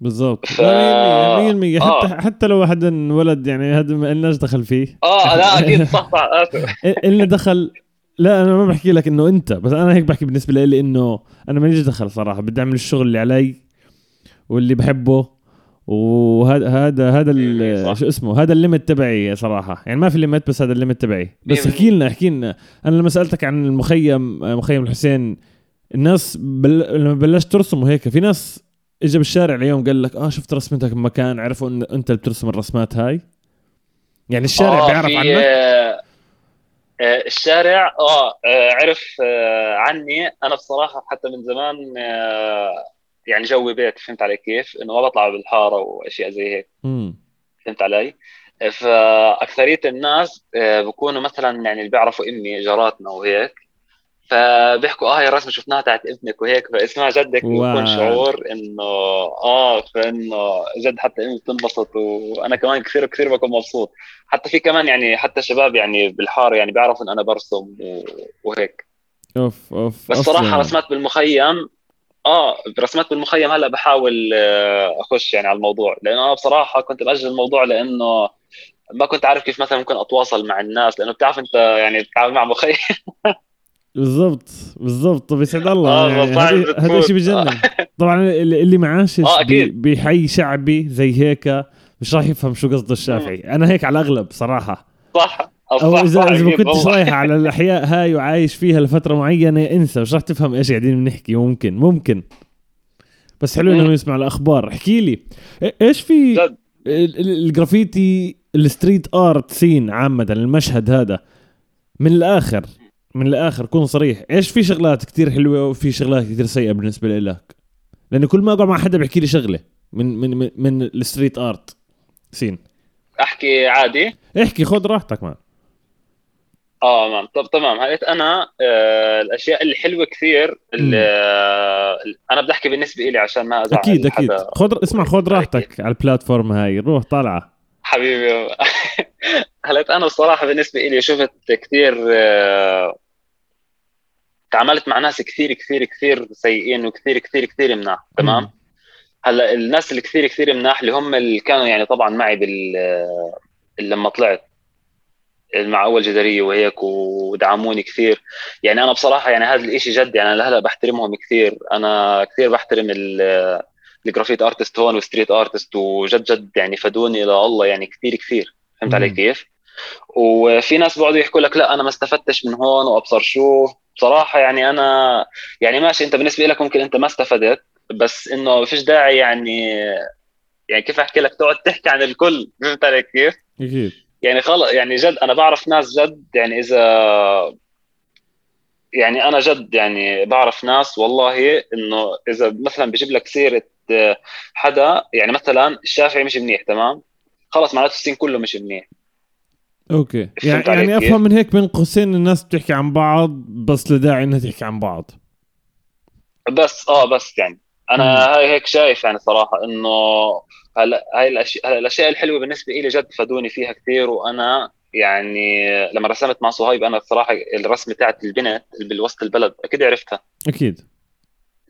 بالضبط. ف- لا 100% 100% آه. حتى حتى لو واحد ولد يعني هذا ما لناش دخل فيه. آه لا أكيد. صح صح. إلنا دخل لا أنا ما بحكي لك إنه أنت بس أنا هيك بحكي بالنسبة لي إنه أنا ماليش دخل صراحة بدي أعمل الشغل اللي علي واللي بحبه وهذا هذا هذا ال- صح. شو اسمه؟ هذا الليمت تبعي صراحة. يعني ما في ليمت بس هذا الليمت تبعي. بس مية احكي لنا احكي لنا. أنا لما سألتك عن المخيم مخيم الحسين الناس بل... لما بلشت ترسم وهيك في ناس اجى بالشارع اليوم قال لك آه شفت رسمتك بمكان عرفوا إن أنت اللي بترسم الرسمات هاي؟ يعني الشارع آه، بيعرف عنك؟ آه، الشارع آه آه، عرف آه، عني أنا بصراحه حتى من زمان آه، يعني جوي بيت فهمت علي كيف؟ إنه ما بطلع بالحارة وأشياء زي هيك فهمت علي؟ فأكثرية الناس آه، بكونوا مثلا يعني اللي بيعرفوا امي جاراتنا وهيك فبيحكوا آه هي الرسمه شفناها تاعت ابنك وهيك فاسمها جدك. بيكون شعور إنه آه فإنه جد حتى أمي بتنبسط وأنا كمان كثير كثير بكون مبسوط حتى في كمان يعني حتى شباب يعني بالحارة يعني بيعرفوا إن أنا برسم وهيك أوف أوف بس. صراحة رسمات بالمخيم آه رسمات بالمخيم هلأ بحاول آه، أخش يعني على الموضوع لأنه أنا بصراحة كنت بأجل الموضوع لأنه ما كنت عارف كيف مثلا ممكن أتواصل مع الناس لأنه بتعرف أنت يعني تتعامل مع مخيم بالضبط بالضبط. طب يسعد الله. آه، يعني هذا شيء بجنن. طبعا اللي معاشش آه،. بحي شعبي زي هيك مش راح يفهم شو قصده الشافعي. أنا هيك على الأغلب صراحة. صح. أو صح اذا إذا ما كنتش. رايح على الأحياء هاي وعايش فيها لفترة معينة انسى. مش راح تفهم إيش قاعدين بنحكي. ممكن ممكن. بس حلو انهم مم. يسمعوا الأخبار. احكي لي إيش في ال graffiti ال street art scene عامة المشهد هذا من الآخر؟ من الآخر كون صريح. إيش في شغلات كتير حلوة وفي شغلات كتير سيئة بالنسبة لك لأنه كل ما أقعد مع حدا بيحكي لي شغلة من من من, من ال street art. scene. أحكي عادي؟ احكي خذ راحتك man. آه تمام طب تمام. هلقيت أنا آه الأشياء الحلوة كثير اللي آه أنا بدي أحكي بالنسبة لي عشان ما أزعل أكيد أكيد. خذ اسمع خذ راحتك على ال platform هاي. روح طالعة. حبيبي. هلقيت أنا الصراحة بالنسبة لي شفت كثير آه تعاملت مع ناس كثير كثير كثير سيئين وكثير كثير كثير مناح تمام؟ هلأ الناس اللي كثير كثير مناح اللي هم اللي كانوا يعني طبعا معي بال لما طلعت مع أول جدارية وهيك ودعموني كثير. يعني أنا بصراحة يعني هذا الإشي جد يعني أنا هلا بحترمهم كثير. أنا كثير بحترم ال graffiti artist هون وستريت آرتست وجد جد يعني فادوني لله يعني كثير كثير. فهمت علي كيف؟ وفي ناس بيقعدوا يحكوا لك لا أنا ما استفدتش من هون وأبصر شو. بصراحة يعني أنا يعني ماشي أنت بالنسبة لك ممكن أنت ما استفدت بس إنه فيش داعي يعني يعني كيف أحكي لك تقعد تحكي عن الكل. فهمت علي كيف؟ أكيد. يعني خلص يعني جد أنا بعرف ناس جد يعني إذا يعني أنا جد يعني بعرف ناس والله إنه إذا مثلا بجيب لك سيرة حدا يعني مثلا الشافعي مش منيح تمام؟ خلص معناته ال scene كله مش منيح. okay. يعني يعني أفهم من هيك بين قوسين الناس بتحكي عن بعض بس لداعي إنها تحكي عن بعض. بس آه بس يعني. أنا هاي هيك شايف يعني صراحة إنه هلا هاي الاشياء الأشياء الحلوة بالنسبة لي جد فادوني فيها كثير وأنا يعني لما رسمت مع صهيب أنا الصراحه الرسمه تاعت البنت اللي بالوسط البلد أكيد عرفتها. أكيد.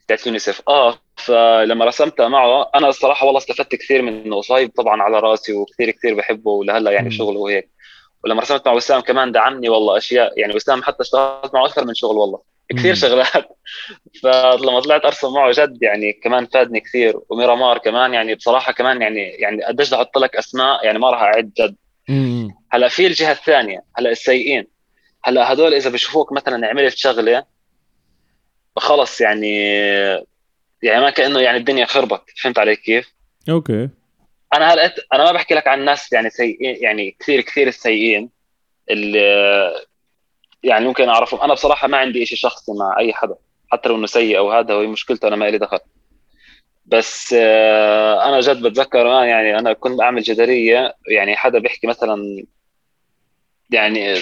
تاعت يونيسف آه فلما رسمتها معه أنا الصراحه والله استفدت كثير منه. صهيب طبعا على رأسي وكثير كثير بحبه ولهلأ يعني شغله وهيك ولما رسمت مع وسام كمان دعمني والله أشياء يعني وسام حتى اشتغلت معه أكثر من شغل والله كثير شغلات. فلما طلعت أرسم معه جد يعني كمان فادني كثير وميرامار كمان يعني بصراحة كمان يعني يعني قديش أحط لك أسماء يعني ما راح أعد جد. هلأ في الجهة الثانية هلأ السيئين. هلأ هدول إذا بشوفوك مثلا عملت شغلة خلص يعني يعني ما كأنه يعني الدنيا خربت. فهمت علي كيف؟ أوكي. أنا هلا أنا ما بحكي لك عن ناس يعني سيئين يعني كثير كثير السيئين اللي يعني ممكن أعرفهم. أنا بصراحة ما عندي شيء شخصي مع أي حدا حتى لو إنه سيء أو هذا هو مشكلته أنا ما لي دخل. بس آه، أنا جد بتذكر يعني أنا كنت اعمل جدارية يعني حدا بيحكي مثلا يعني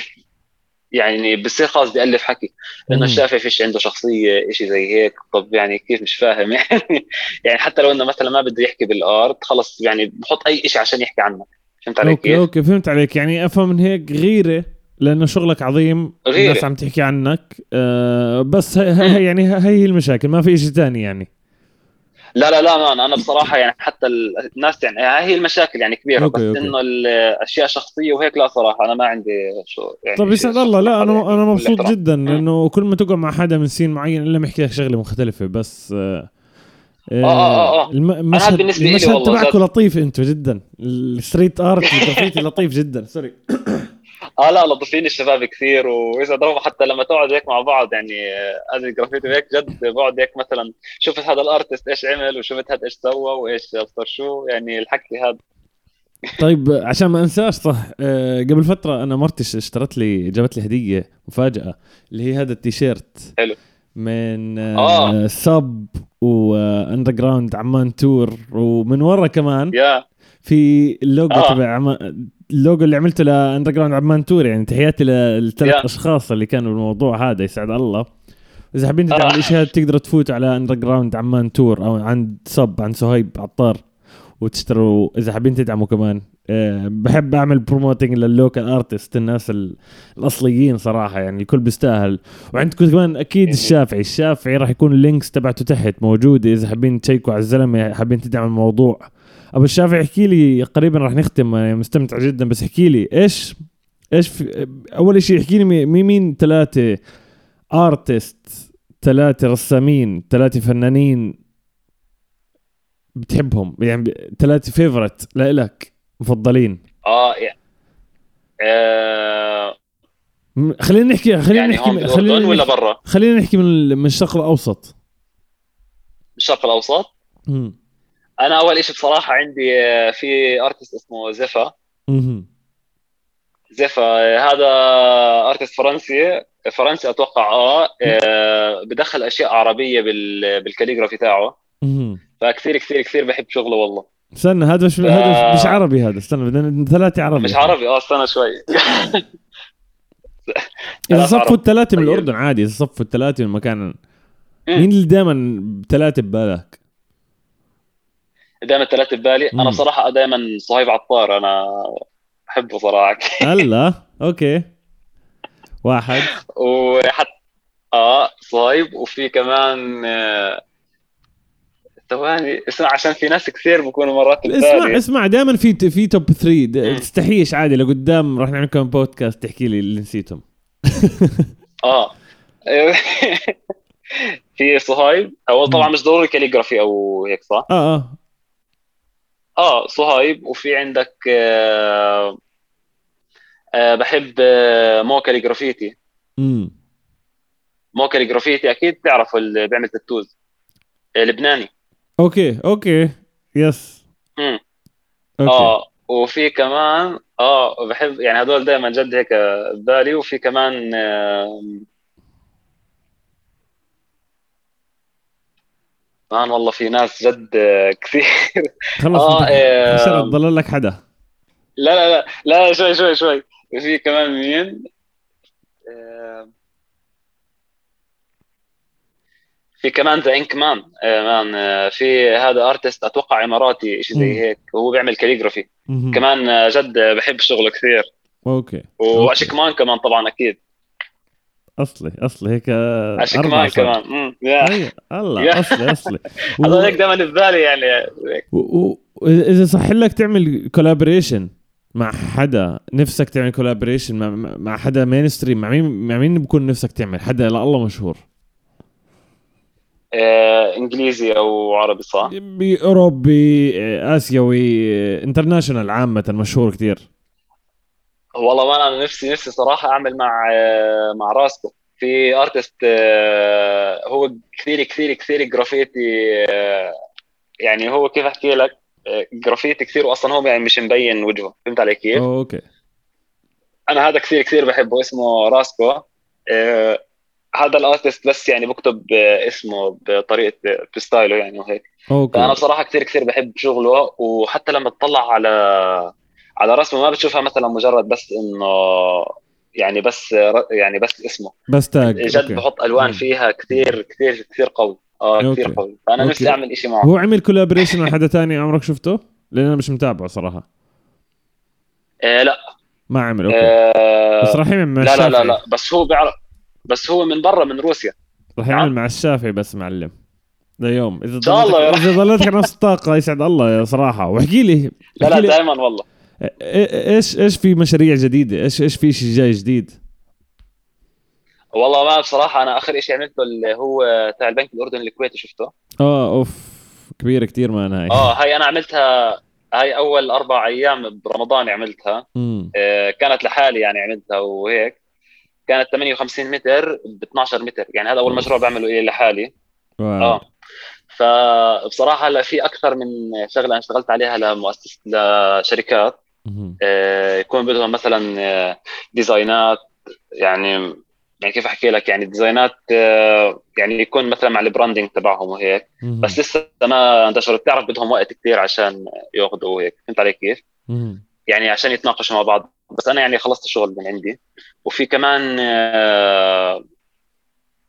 يعني بصير خلاص بيألف حكي. إنه الشافعي فيش عنده شخصية شيء زي هيك. طب يعني كيف مش فاهم؟ يعني يعني حتى لو إنه مثلا ما بده يحكي بال art خلص يعني بحط أي شيء عشان يحكي عنك فهمت علي كيف؟ okay okay فهمت عليك. يعني أفهم من هيك غيرة لأنه شغلك عظيم غيرة. الناس عم تحكي عنك. آه بس هي, هي يعني هي المشاكل ما في شيء ثاني يعني. لا لا لا ما أنا بصراحة يعني حتى الناس يعني هي المشاكل يعني كبيرة okay بس okay. إنه الأشياء شخصيه وهيك لا صراحة أنا ما عندي شو يعني طيب يسعد الله. لا أنا يعني أنا مبسوط جدا لأنه كل ما تقعد مع حدا من scene معين إلا محكي لك شغلة مختلفة بس آه آه آه آه المشهد المشهد تبعكم لطيف أنتم جدا. ال street art ال graffiti لطيف جدا. sorry آه لا لطيفين الشباب كثير وإذا ضربوا حتى لما تقعد هيك مع بعض يعني هذا الجرافيتي هيك جد بقعد هيك مثلا شفت هذا ال artist إيش عمل وشفت هذا إيش سوى وإيش صار شو يعني الحكي هذا طيب عشان ما أنساش صح أه قبل فترة أنا مرتي اشترت لي جابت لي هدية مفاجأة اللي هي هذا التيشيرت حلو. من آه. صب و Underground Amman Tour ومن ورا كمان يا. في اللوجو آه. تبع اللوجو اللي عملته ل Underground Amman Tour يعني تحياتي للثلاث yeah. أشخاص اللي كانوا بالموضوع هذا يسعد الله إذا حابين تدعموا آه. الشيء هذا تقدروا تفوتوا على Underground Amman Tour أو عند صب عند صهيب عطار وتشتروا إذا حابين تدعموا كمان أه بحب أعمل promoting لل local artists الناس الأصليين صراحة يعني الكل بيستاهل وعندكم كمان أكيد الشافعي الشافعي راح يكون ال links تبعته تحت موجودة إذا حابين تشيكوا على الزلمة حابين تدعموا الموضوع أبو الشافعي احكي لي قريبا راح نختم مستمتع جدا بس احكي لي إيش إيش في أول شيء احكي لي مين مين ثلاثة artist ثلاثة رسامين ثلاثة فنانين بتحبهم؟ يعني ثلاثة favorite لإلك مفضلين. آه يعني آه خلينا نحكي خلينا يعني نحكي خلينا نحكي ولا برا؟ خلينا نحكي من من الشرق الأوسط. الشرق الأوسط؟ امم أنا أول شيء بصراحة عندي آه، في artist اسمه زفا زفا هذا artist فرنسي. فرنسي أتوقع آه, آه بدخل أشياء عربية بال calligraphy تاعه. فكثير كثير كثير بحب شغله والله. استنى هذا مش ف... هذا مش عربي هذا استنى بدنا ثلاثة عربي. مش عربي آه استنى شوي. إذا. صفوا الثلاثة من طيب. الأردن عادي إذا صفوا الثلاثة من مكان. مين اللي دائما ثلاثة ببالك؟ دائما ثلاثة ببالي. أنا بصراحه دائما صهيب عطار أنا بحبه صراحة. هلا okay. واحد. وحتى آه صهيب. وفي كمان آه، ثواني اسمع عشان في ناس كثير بكونوا مرات اسمع ببالي اسمع دائما في في top 3 مم. تستحيش عادي لقدام راح نعمل كم بودكاست تحكي لي اللي نسيتهم. آه. في صهيب. هو طبعا. مش ضروري calligraphy أو هيك صح؟ آه آه. آه صهيب وفي عندك آه آه بحب آه مو calligraffiti امم مو calligraffiti أكيد بتعرفوا اللي بيعمل tattoos آه لبناني. okay okay. yes امم آه وفي كمان آه بحب يعني هدول دائما جد هيك ببالي وفي كمان آه كمان والله في ناس جد كثير. خلص آه آه، ضل لك حدا. لا لا لا لا شوي شوي شوي. في كمان مين؟ آه، في كمان The Inkman. man آه، في هذا artist أتوقع إماراتي شيء. زي هيك. وهو بيعمل calligraphy. كمان جد بحب شغله كثير. okay. واشكمان كمان طبعا أكيد. أصلي أصلي هيك صار. كمان يا. أي الله. أصلي أصلي هذول هيك دائما ببالي يعني هيك. و- و- اذا صح لك تعمل collaboration مع حدا نفسك تعمل collaboration مع, مع- مع حدا mainstream مع مين مع مين بكون نفسك تعمل حدا لا الله مشهور آه، إنجليزي أو عربي صح؟ أوروبي آسيوي international عامة مشهور كثير والله ما أنا نفسي نفسي صراحة أعمل مع آه، مع راسكو. في artist آه، هو كثير كثير كثير جرافيتي آه، يعني هو كيف أحكي لك آه، جرافيتي كثير واصلا هو يعني مش مبين وجهه. فهمت علي كيف؟ okay. أنا هذا كثير كثير بحبه اسمه راسكو. آه، هذا ال artist بس يعني بكتب آه، اسمه بطريقة ب style ه يعني وهيك. فأنا okay بصراحه كثير كثير بحب شغله وحتى لما تطلع على على رسمه ما بتشوفها مثلا مجرد بس إنه يعني بس يعني بس اسمه. بس tag جد okay. بحط ألوان. فيها كثير كثير كثير قوي. آه كثير. قوي. فأنا okay. نفسي أعمل شيء معه. هو عمل collaboration مع حدا تاني عمرك شفته؟ لأن أنا مش متابعه صراحة. آه لا. ما عمل okay. آه بس راح يعمل مع لا لا لا. لا. بس هو بيعرف. بس هو من برا من روسيا. راح يعمل نعم. مع الشافعي بس معلم. ليوم إذا ضلتك إذا ضلتك نفس الطاقة يسعد الله يا صراحة. واحكي لي لا لا دائما والله. إيه- إيش إيش في مشاريع جديدة؟ إيش إيش في شيء جاي جديد؟ والله ما بصراحة أنا آخر شيء عملته اللي هو تاع البنك الأردني الكويتي شفته. آه أوف كبيرة كثير ما هاي آه هاي أنا عملتها هاي أول أربع أيام برمضان عملتها. آه، كانت لحالي يعني عملتها وهيك. كانت 58 متر ب 12 متر. يعني هذا أول مشروع بعمله إلي لحالي. واو. آه. فبصراحة هلا في أكثر من شغلة أنا اشتغلت عليها لمؤسس لشركات. يكون بدهم مثلا آه، design ات يعني يعني كيف أحكي لك؟ يعني design ات آه، يعني يكون مثلا مع ال branding تبعهم وهيك. بس لسه ما انتشروا. بتعرف بدهم وقت كثير عشان ياخذوا هيك فهمت علي كيف؟ يعني عشان يتناقشوا مع بعض. بس أنا يعني خلصت الشغل من عندي. وفي كمان آه،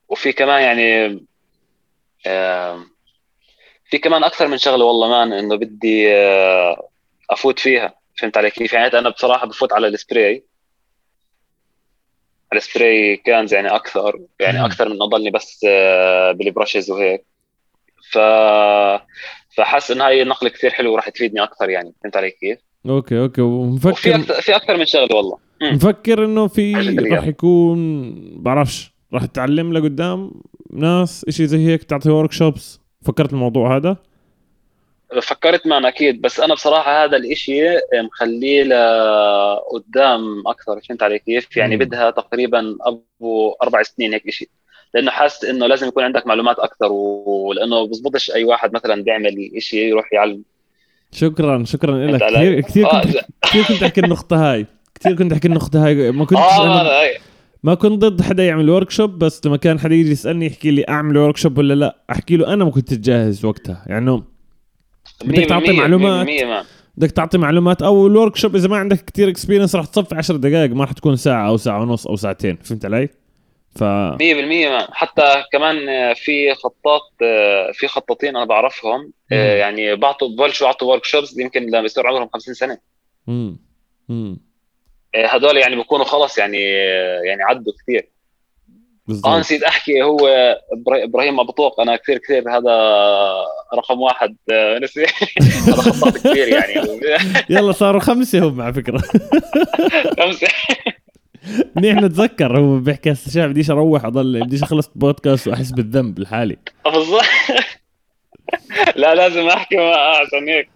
وفي كمان يعني آه، في كمان أكثر من شغلة والله man إنه بدي آه، أفوت فيها. فهمت علي كيف؟ يعني أنا بصراحة بفوت على ال spray. ال spray كان يعني أكثر يعني. أكثر من أضلني بس آه، بال brushes وهيك. ف فحس إن هاي النقلة كثير حلوة وراح تفيدني أكثر يعني. فهمت علي كيف؟ okay okay. ومفكر أكثر في أكثر من شغلة والله. مم. مفكر إنه في. راح يكون بعرفش. راح تتعلم لقدام ناس إشي زي هيك تعطي ورك شوبس فكرت الموضوع هذا؟ فكرت معنا أكيد بس أنا بصراحة هذا الإشي مخليه لقدام أكثر فهمت علي كيف؟ يعني. بدها تقريبا أبو أربع سنين هيك شيء لأنه حاسس إنه لازم يكون عندك معلومات أكثر ولأنه بزبطش أي واحد مثلا بيعمل شيء يروح يعلم شكرا شكرا لك؟ كثير كثير آه، كنت كثير كنت احكي النقطة هاي كثير كنت احكي النقطة هاي ما كنت آه أنا هي ما كنت ضد حدا يعمل workshop بس لما كان حدا يجي يسألني يحكي لي أعمل workshop ولا لا أحكي له أنا ما كنت جاهز وقتها يعني بدك تعطي معلومات؟ 100% man بدك تعطي معلومات؟ أو ال workshop إذا ما عندك كتير experience راح تصفي 10 دقائق ما راح تكون ساعة أو ساعة ونص أو ساعتين فهمت علي؟ ف 100% ما. حتى كمان آه، في خطاط آه، في خطاطين أنا بعرفهم آه، مم. يعني بعطوا ببلشوا يعطوا workshops يمكن لما يصير عمرهم 50 سنة. امم امم هدول يعني بيكونوا خلص يعني يعني عدوا كثير بالضبط. نسيت أحكي هو إبراهيم ابطوق أنا كثير كثير هذا رقم واحد آه، نسي هذا خطاط كثير يعني. يلا صاروا خمسة هم على فكرة. خمسة. منيح نتذكر هو بيحكي هسه شايف بديش أروح أضل بديش أخلص بودكاست وأحس بالذنب لحالي بالضبط. لا لازم أحكي معه عشان هيك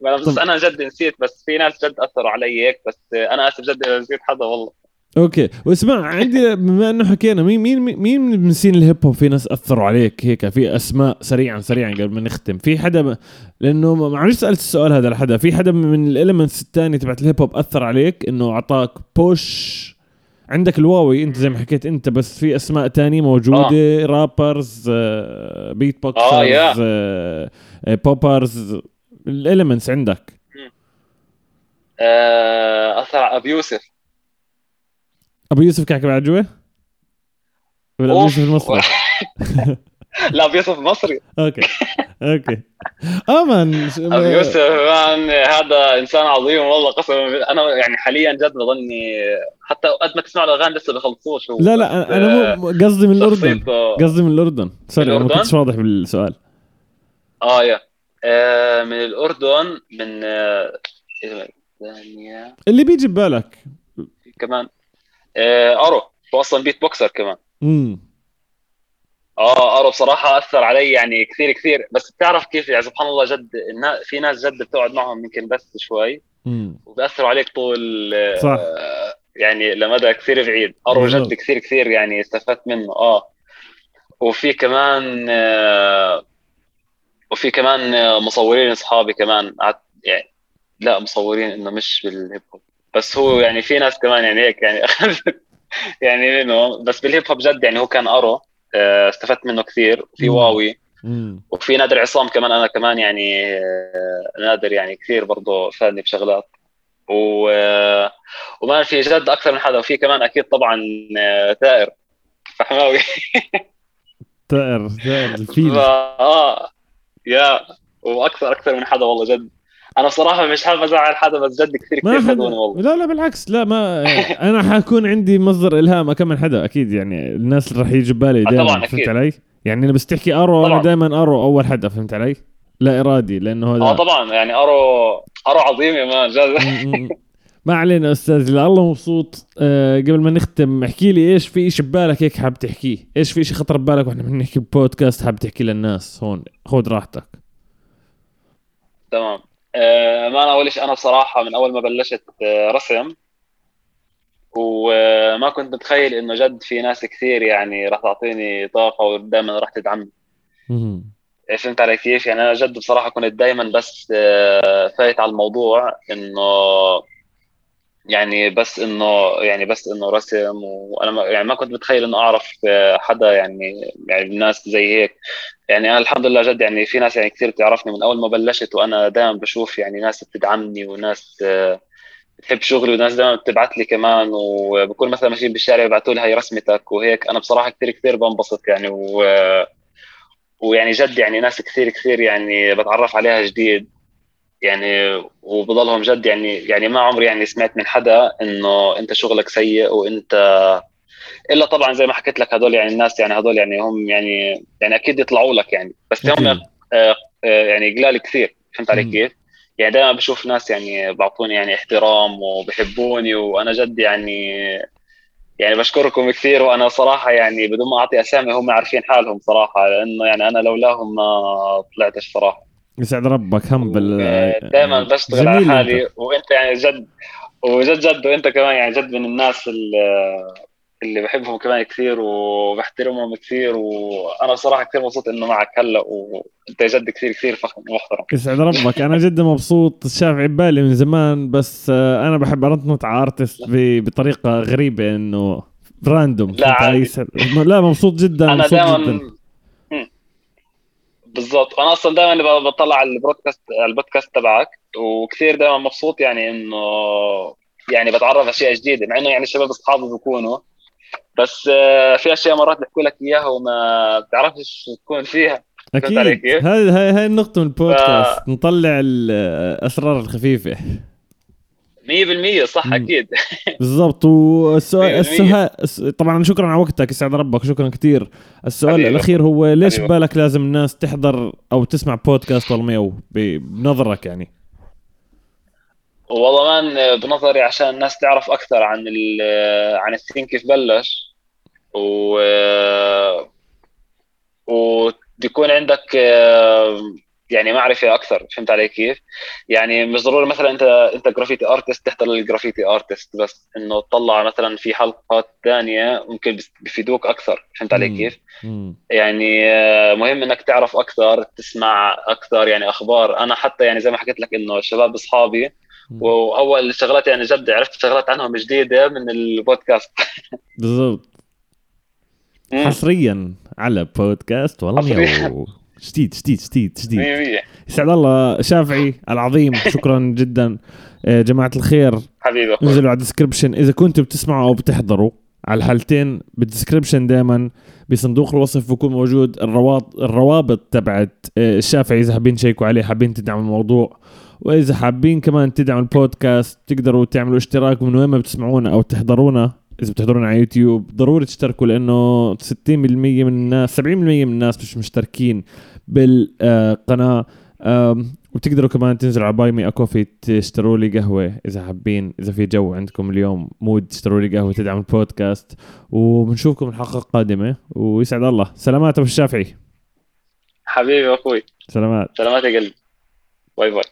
بس أنا جد نسيت بس في ناس جد أثروا علي هيك بس أنا آسف جد نسيت حدا والله. okay. واسمع عندي بما إنه حكينا مين مين مين من scene ال hip hop في ناس أثروا عليك هيك؟ في أسماء سريعا سريعا قبل ما نختم. في حدا ب... لأنه ما معلش سألت السؤال هذا لحدا. في حدا من ال elements الثانية تبعت ال hip hop أثر عليك؟ إنه أعطاك push عندك الواوي أنت زي ما حكيت أنت بس في أسماء تانية موجودة. آه. rappers آه، beatboxers آه،. آه، آه، بوبرز الاليمنتس عندك. آه، أثر أبي يوسف. أبو يوسف كعكب عجوه ولا أبو. يوسف المصري؟ لا ابي يوسف مصري أوكي. أوكي. مان ش- ابي يوسف مان هذا إنسان عظيم والله قسما أنا يعني حاليا جد بظني حتى قد ما تسمع الأغاني لسه بخلصوش لا لا أنا مو قصدي من الأردن. قصدي من الأردن. sorry أنا ما؟ كنتش واضح بالسؤال. آه يا. آه، من الأردن من آه، إيه اللي بيجي ببالك. كمان. آه، أرو. هو أصلا beatboxer كمان. امم آه أرو بصراحة أثر علي يعني كثير كثير. بس بتعرف كيف يعني سبحان الله جد في ناس جد بتقعد معهم يمكن بس شوي. امم وبيأثروا عليك طول آه، صح. يعني لمدى كثير بعيد. أرو. جد كثير كثير يعني استفدت منه. آه. وفي كمان آه، وفي كمان آه، مصورين أصحابي كمان. يعني لا مصورين إنه مش بال hip hop بس هو يعني في ناس كمان يعني هيك يعني يعني منه بس بال hip hop جد يعني هو كان ارو آه، استفدت منه كثير في. واوي. وفي نادر عصام كمان أنا كمان يعني آه، نادر يعني كثير برضه فادني بشغلات. و آه، وما في جد أكثر من حدا وفي كمان أكيد طبعا ثائر فحماوي ثائر ثائر الفيل. آه يا وأكثر أكثر من حدا والله جد. أنا بصراحه مش حابب أزعل حدا بس جد كثير كثير فادوني والله لا لا بالعكس لا ما أنا حكون عندي مصدر إلهام كم من حدا أكيد يعني الناس اللي راح يجي ببالي آه، دائما طبعاً، فهمت. علي؟ يعني أنا بس تحكي أرو أنا. دائما أرو أول حدا فهمت علي؟ لا إرادي لأنه هذا آه طبعا يعني ارو أرو عظيم يا مان جد ما علينا أستاذ الله مبسوط أه قبل ما نختم احكي لي إيش في شيء ببالك هيك حاب تحكيه إيش في شيء خطر ببالك وإحنا بنحكي بودكاست حاب تحكي للناس هون خذ راحتك تمام ما أنا اول شيء أنا بصراحة من أول ما بلشت آه، رسم وما كنت متخيل إنه جد في ناس كثير يعني راح تعطيني طاقة ودائما راح تدعمني. فهمت علي كيف؟ يعني أنا جد بصراحة كنت دائما بس آه، فايت على الموضوع إنه يعني بس إنه يعني بس إنه رسم وأنا ما يعني ما كنت متخيل إنه أعرف حدا يعني يعني ناس زي هيك. يعني أنا الحمد لله جد يعني في ناس يعني كثير بتعرفني من أول ما بلشت وأنا دائما بشوف يعني ناس بتدعمني وناس بتحب شغلي وناس دائما بتبعت لي كمان. وبكون مثلا ماشيين بالشارع يبعثوا لي هي رسمتك وهيك. أنا بصراحة كثير كثير بنبسط يعني. و ويعني جد يعني ناس كثير كثير يعني بتعرف عليها جديد. يعني وبضلهم جد يعني يعني ما عمري يعني سمعت من حدا إنه أنت شغلك سيء وأنت إلا طبعا زي ما حكيت لك هدول يعني الناس يعني هدول يعني هم يعني يعني أكيد يطلعوا لك يعني بس هم. آه، آه، يعني قلال كثير فهمت علي. كيف؟ يعني دائما بشوف ناس يعني بعطوني يعني احترام وبحبوني وأنا جد يعني يعني بشكركم كثير وأنا صراحة يعني بدون ما أعطي أسامي هم عارفين حالهم صراحة لأنه يعني أنا لولاهم ما طلعتش صراحة يسعد ربك humble دائما بشتغل على حالي. أنت. وأنت يعني جد وجد جد وأنت كمان يعني جد من الناس اللي, بحبهم كمان كثير وبحترمهم كثير. وأنا بصراحة كثير مبسوط إنه معك هلأ وأنت جد كثير كثير فخم محترم. يسعد ربك. أنا جدا مبسوط. شاف عبالي من زمان بس أنا بحب على artist بطريقة غريبة إنه random لا،. لا مبسوط جدا أنا دائما بالضبط. أنا أصلا دائما بطلع على البودكاست البودكاست تبعك وكثير دائما مبسوط يعني إنه يعني بتعرف أشياء جديدة مع إنه يعني الشباب أصحابي بيكونوا. بس آه، في أشياء مرات بيحكوا لك إياها وما بتعرفش تكون فيها. أكيد. هاي هاي هاي النقطة من البودكاست ف... نطلع الاسرار الخفيفة. 100% صح أكيد. بالضبط. والسؤال السؤال طبعا شكرا على وقتك يسعد ربك شكرا كثير السؤال حبيبي. الأخير هو ليش حبيبي. بالك لازم الناس تحضر أو تسمع بودكاست والميو بنظرك يعني. والله man بنظري عشان الناس تعرف أكثر عن عن ال scene كيف بلش. و ويكون عندك يعني معرفه أكثر فهمت علي كيف؟ يعني مش ضروري مثلا أنت أنت graffiti artist تحضر لل graffiti artist بس إنه تطلع مثلا في حلقات ثانية ممكن بيفيدوك أكثر فهمت علي كيف؟ يعني آه، مهم إنك تعرف أكثر تسمع أكثر يعني أخبار. أنا حتى يعني زي ما حكيت لك إنه الشباب أصحابي وأول شغلات يعني جد عرفت شغلات عنهم جديدة من البودكاست. بالضبط. حصريا على بودكاست والله جديد جديد جديد جديد يسعد الله شافعي العظيم شكرا جدا. آه، جماعة الخير حبيبي. انزلوا على الديسكربشن إذا كنتوا بتسمعوا أو بتحضروا على الحالتين بال description دائما بصندوق الوصف بكون موجود. الروابط الروابط تبعت آه، الشافعي إذا حابين تشيكوا عليه حابين تدعموا الموضوع. وإذا حابين كمان تدعموا البودكاست تقدروا تعملوا اشتراك من وين ما بتسمعونا أو تحضرونا. إذا بتحضرونا على يوتيوب ضروري تشتركوا لأنه 60% من الناس 70% من الناس مش مشتركين. بالقناة. وبتقدروا كمان تنزلوا على Buy Me Coffee تشتروا لي قهوة إذا حابين إذا في جو عندكم اليوم mood تشتروا لي قهوة تدعم البودكاست. وبنشوفكم الحلقة القادمة. ويسعد الله. سلامات أبو الشافعي. حبيبي أخوي. سلامات. سلامات يا قلبي. باي باي.